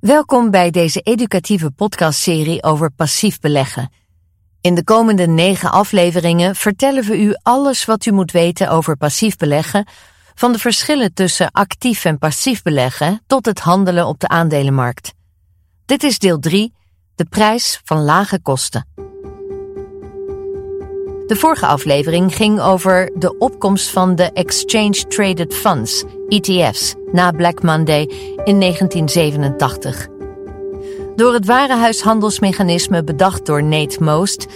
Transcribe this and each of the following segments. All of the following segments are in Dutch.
Welkom bij deze educatieve podcastserie over passief beleggen. In de komende negen afleveringen vertellen we u alles wat u moet weten over passief beleggen, van de verschillen tussen actief en passief beleggen tot het handelen op de aandelenmarkt. Dit is deel 3, de prijs van lage kosten. De vorige aflevering ging over de opkomst van de Exchange Traded Funds, ETF's, na Black Monday in 1987. Door het warenhuishandelsmechanisme bedacht door Nate Most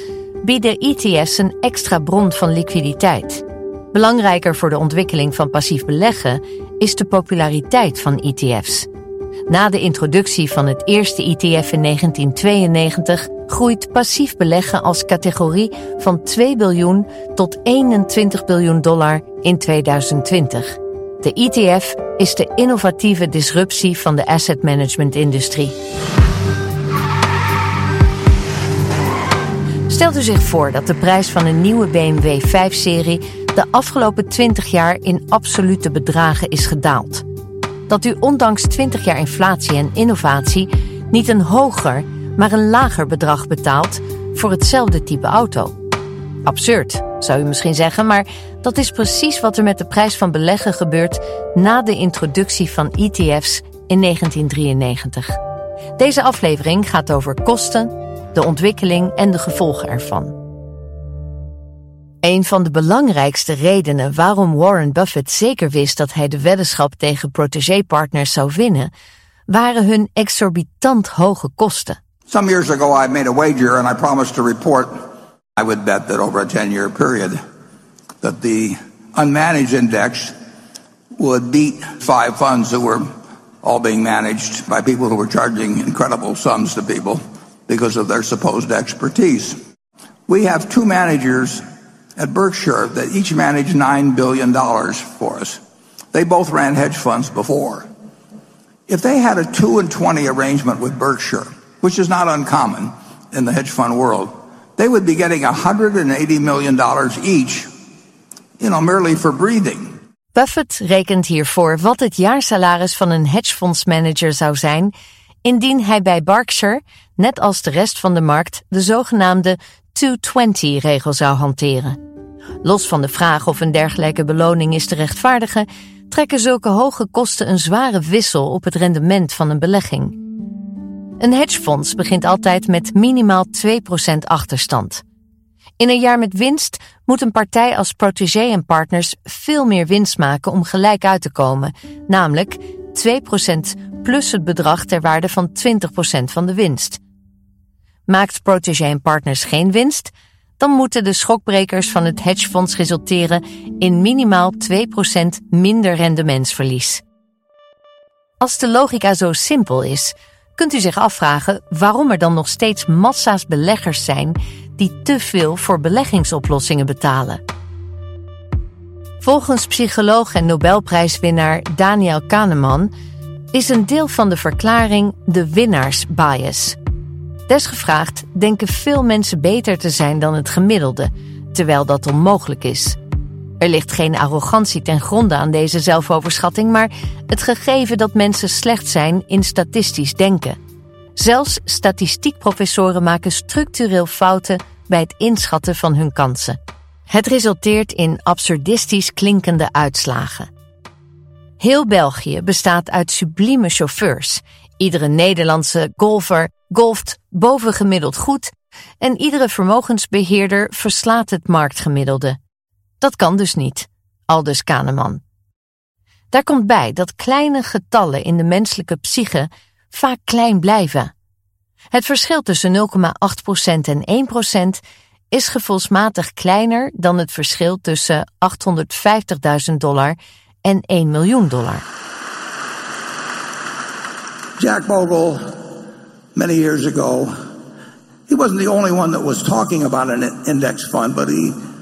bieden ETF's een extra bron van liquiditeit. Belangrijker voor de ontwikkeling van passief beleggen is de populariteit van ETF's. Na de introductie van het eerste ETF in 1992 groeit passief beleggen als categorie van 2 biljoen tot 21 biljoen dollar in 2020. De ETF is de innovatieve disruptie van de asset management industrie. Stelt u zich voor dat de prijs van een nieuwe BMW 5-serie de afgelopen 20 jaar in absolute bedragen is gedaald. Dat u ondanks 20 jaar inflatie en innovatie niet een hoger, maar een lager bedrag betaalt voor hetzelfde type auto. Absurd, zou u misschien zeggen, maar dat is precies wat er met de prijs van beleggen gebeurt na de introductie van ETF's in 1993. Deze aflevering gaat over kosten, de ontwikkeling en de gevolgen ervan. Een van de belangrijkste redenen waarom Warren Buffett zeker wist dat hij de weddenschap tegen protégé-partners zou winnen, waren hun exorbitant hoge kosten. Some years ago, I made a wager and I promised to report. I would bet that over a 10 year period, that the unmanaged index would beat five funds that were all being managed by people who were charging incredible sums to people because of their supposed expertise. We have two managers at Berkshire that each manage $9 billion for us. They both ran hedge funds before. If they had a 2 and 20 arrangement with Berkshire, which is not uncommon in the hedge fund world, they would be getting $180 million each, you for breathing. Buffett rekent hiervoor wat het jaarsalaris van een hedgefondsmanager zou zijn indien hij bij Berkshire, net als de rest van de markt, de zogenaamde 220-regel zou hanteren. Los van de vraag of een dergelijke beloning is te rechtvaardigen, trekken zulke hoge kosten een zware wissel op het rendement van een belegging. Een hedgefonds begint altijd met minimaal 2% achterstand. In een jaar met winst moet een partij als protégé en partners veel meer winst maken om gelijk uit te komen, namelijk 2% plus het bedrag ter waarde van 20% van de winst. Maakt protégé en partners geen winst, dan moeten de schokbrekers van het hedgefonds resulteren in minimaal 2% minder rendementsverlies. Als de logica zo simpel is, kunt u zich afvragen waarom er dan nog steeds massa's beleggers zijn die te veel voor beleggingsoplossingen betalen. Volgens psycholoog en Nobelprijswinnaar Daniel Kahneman is een deel van de verklaring de winnaarsbias. Desgevraagd denken veel mensen beter te zijn dan het gemiddelde, terwijl dat onmogelijk is. Er ligt geen arrogantie ten gronde aan deze zelfoverschatting, maar het gegeven dat mensen slecht zijn in statistisch denken. Zelfs statistiekprofessoren maken structureel fouten bij het inschatten van hun kansen. Het resulteert in absurdistisch klinkende uitslagen. Heel België bestaat uit sublieme chauffeurs. Iedere Nederlandse golfer golft bovengemiddeld goed en iedere vermogensbeheerder verslaat het marktgemiddelde. Dat kan dus niet, aldus Kahneman. Daar komt bij dat kleine getallen in de menselijke psyche vaak klein blijven. Het verschil tussen 0,8% en 1% is gevoelsmatig kleiner dan het verschil tussen 850.000 dollar en 1 miljoen dollar. Jack Bogle, many years ago, he wasn't the only one that was talking about an index fund, but he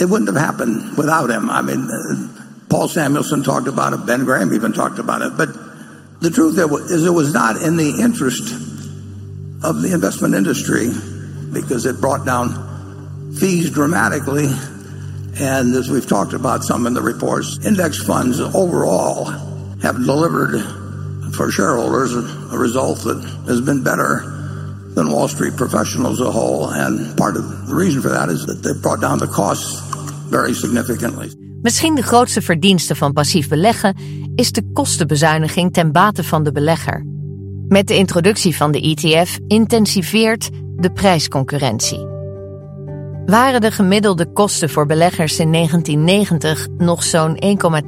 it wouldn't have happened without him. I mean, uh, Paul Samuelson talked about it, Ben Graham even talked about it, but the truth is it was not in the interest of the investment industry because it brought down fees dramatically. And as we've talked about some in the reports, index funds overall have delivered for shareholders a result that has been better than Wall Street professionals as a whole. And part of the reason for that is that they've brought down the costs very significantly. Misschien de grootste verdienste van passief beleggen is de kostenbezuiniging ten bate van de belegger. Met de introductie van de ETF intensiveert de prijsconcurrentie. Waren de gemiddelde kosten voor beleggers in 1990 nog zo'n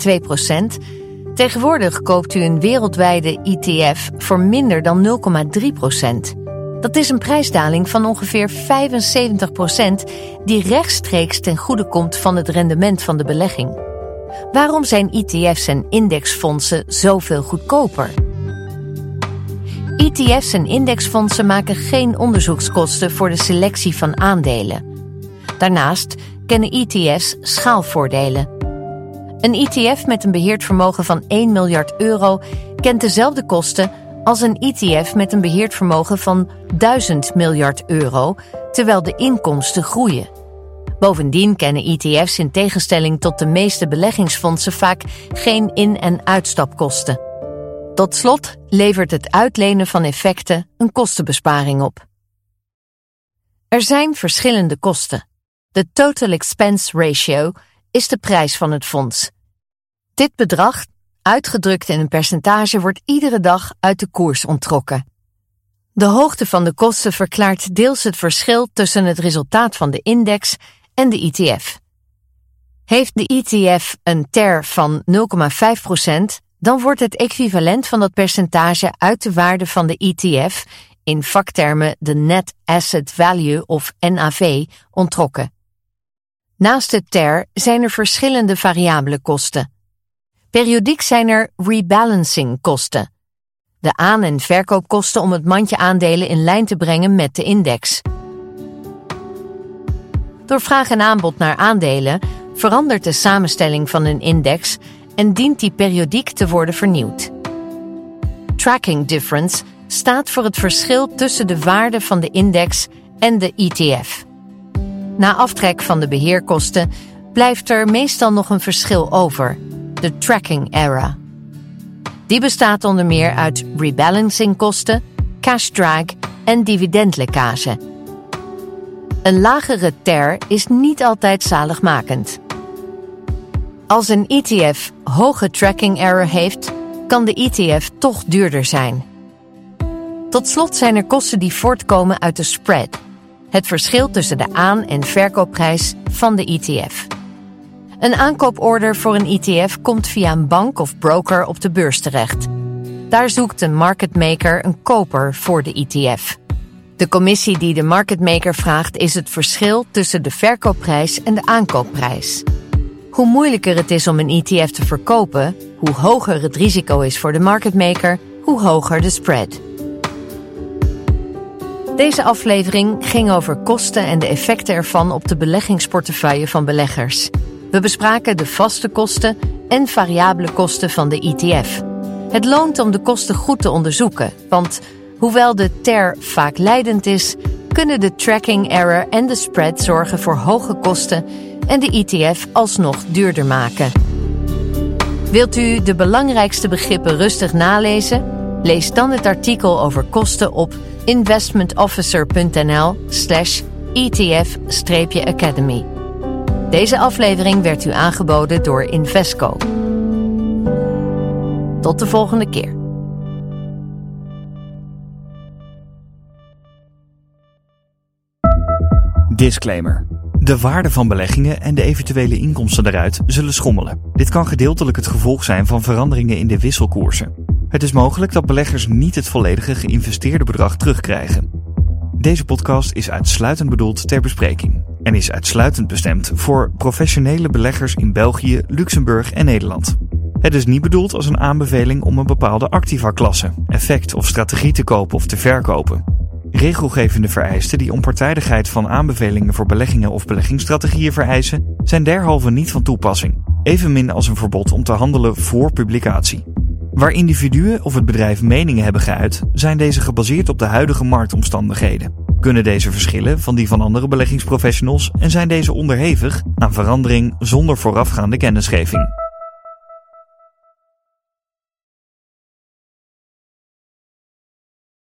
1,2 procent, tegenwoordig koopt u een wereldwijde ETF voor minder dan 0,3 procent. Dat is een prijsdaling van ongeveer 75 procent die rechtstreeks ten goede komt van het rendement van de belegging. Waarom zijn ETF's en indexfondsen zoveel goedkoper? ETF's en indexfondsen maken geen onderzoekskosten voor de selectie van aandelen. Daarnaast kennen ETF's schaalvoordelen. Een ETF met een beheerd vermogen van 1 miljard euro kent dezelfde kosten als een ETF met een beheerd vermogen van 1000 miljard euro, terwijl de inkomsten groeien. Bovendien kennen ETF's in tegenstelling tot de meeste beleggingsfondsen vaak geen in- en uitstapkosten. Tot slot levert het uitlenen van effecten een kostenbesparing op. Er zijn verschillende kosten. De total expense ratio is de prijs van het fonds. Dit bedrag, uitgedrukt in een percentage, wordt iedere dag uit de koers onttrokken. De hoogte van de kosten verklaart deels het verschil tussen het resultaat van de index en de ETF. Heeft de ETF een TER van 0,5%, dan wordt het equivalent van dat percentage uit de waarde van de ETF, in vaktermen de Net Asset Value of NAV, ontrokken. Naast de TER zijn er verschillende variabele kosten. Periodiek zijn er rebalancing kosten. De aan- en verkoopkosten om het mandje aandelen in lijn te brengen met de index. Door vraag en aanbod naar aandelen verandert de samenstelling van een index en dient die periodiek te worden vernieuwd. Tracking difference staat voor het verschil tussen de waarde van de index en de ETF. Na aftrek van de beheerkosten blijft er meestal nog een verschil over, de tracking error. Die bestaat onder meer uit rebalancingkosten, cash drag en dividendlekkage. Een lagere TER is niet altijd zaligmakend. Als een ETF hoge tracking error heeft, kan de ETF toch duurder zijn. Tot slot zijn er kosten die voortkomen uit de spread, het verschil tussen de aan- en verkoopprijs van de ETF. Een aankooporder voor een ETF komt via een bank of broker op de beurs terecht. Daar zoekt een market maker een koper voor de ETF. De commissie die de market maker vraagt is het verschil tussen de verkoopprijs en de aankoopprijs. Hoe moeilijker het is om een ETF te verkopen, hoe hoger het risico is voor de market maker, hoe hoger de spread. Deze aflevering ging over kosten en de effecten ervan op de beleggingsportefeuille van beleggers. We bespraken de vaste kosten en variabele kosten van de ETF. Het loont om de kosten goed te onderzoeken, want hoewel de TER vaak leidend is, kunnen de tracking error en de spread zorgen voor hoge kosten en de ETF alsnog duurder maken. Wilt u de belangrijkste begrippen rustig nalezen? Lees dan het artikel over kosten op investmentofficer.nl/slash ETF-academy. Deze aflevering werd u aangeboden door Invesco. Tot de volgende keer. Disclaimer. De waarde van beleggingen en de eventuele inkomsten daaruit zullen schommelen. Dit kan gedeeltelijk het gevolg zijn van veranderingen in de wisselkoersen. Het is mogelijk dat beleggers niet het volledige geïnvesteerde bedrag terugkrijgen. Deze podcast is uitsluitend bedoeld ter bespreking en is uitsluitend bestemd voor professionele beleggers in België, Luxemburg en Nederland. Het is niet bedoeld als een aanbeveling om een bepaalde activa-klasse, effect of strategie te kopen of te verkopen. Regelgevende vereisten die onpartijdigheid van aanbevelingen voor beleggingen of beleggingsstrategieën vereisen, zijn derhalve niet van toepassing, evenmin als een verbod om te handelen voor publicatie. Waar individuen of het bedrijf meningen hebben geuit, zijn deze gebaseerd op de huidige marktomstandigheden. Kunnen deze verschillen van die van andere beleggingsprofessionals en zijn deze onderhevig aan verandering zonder voorafgaande kennisgeving?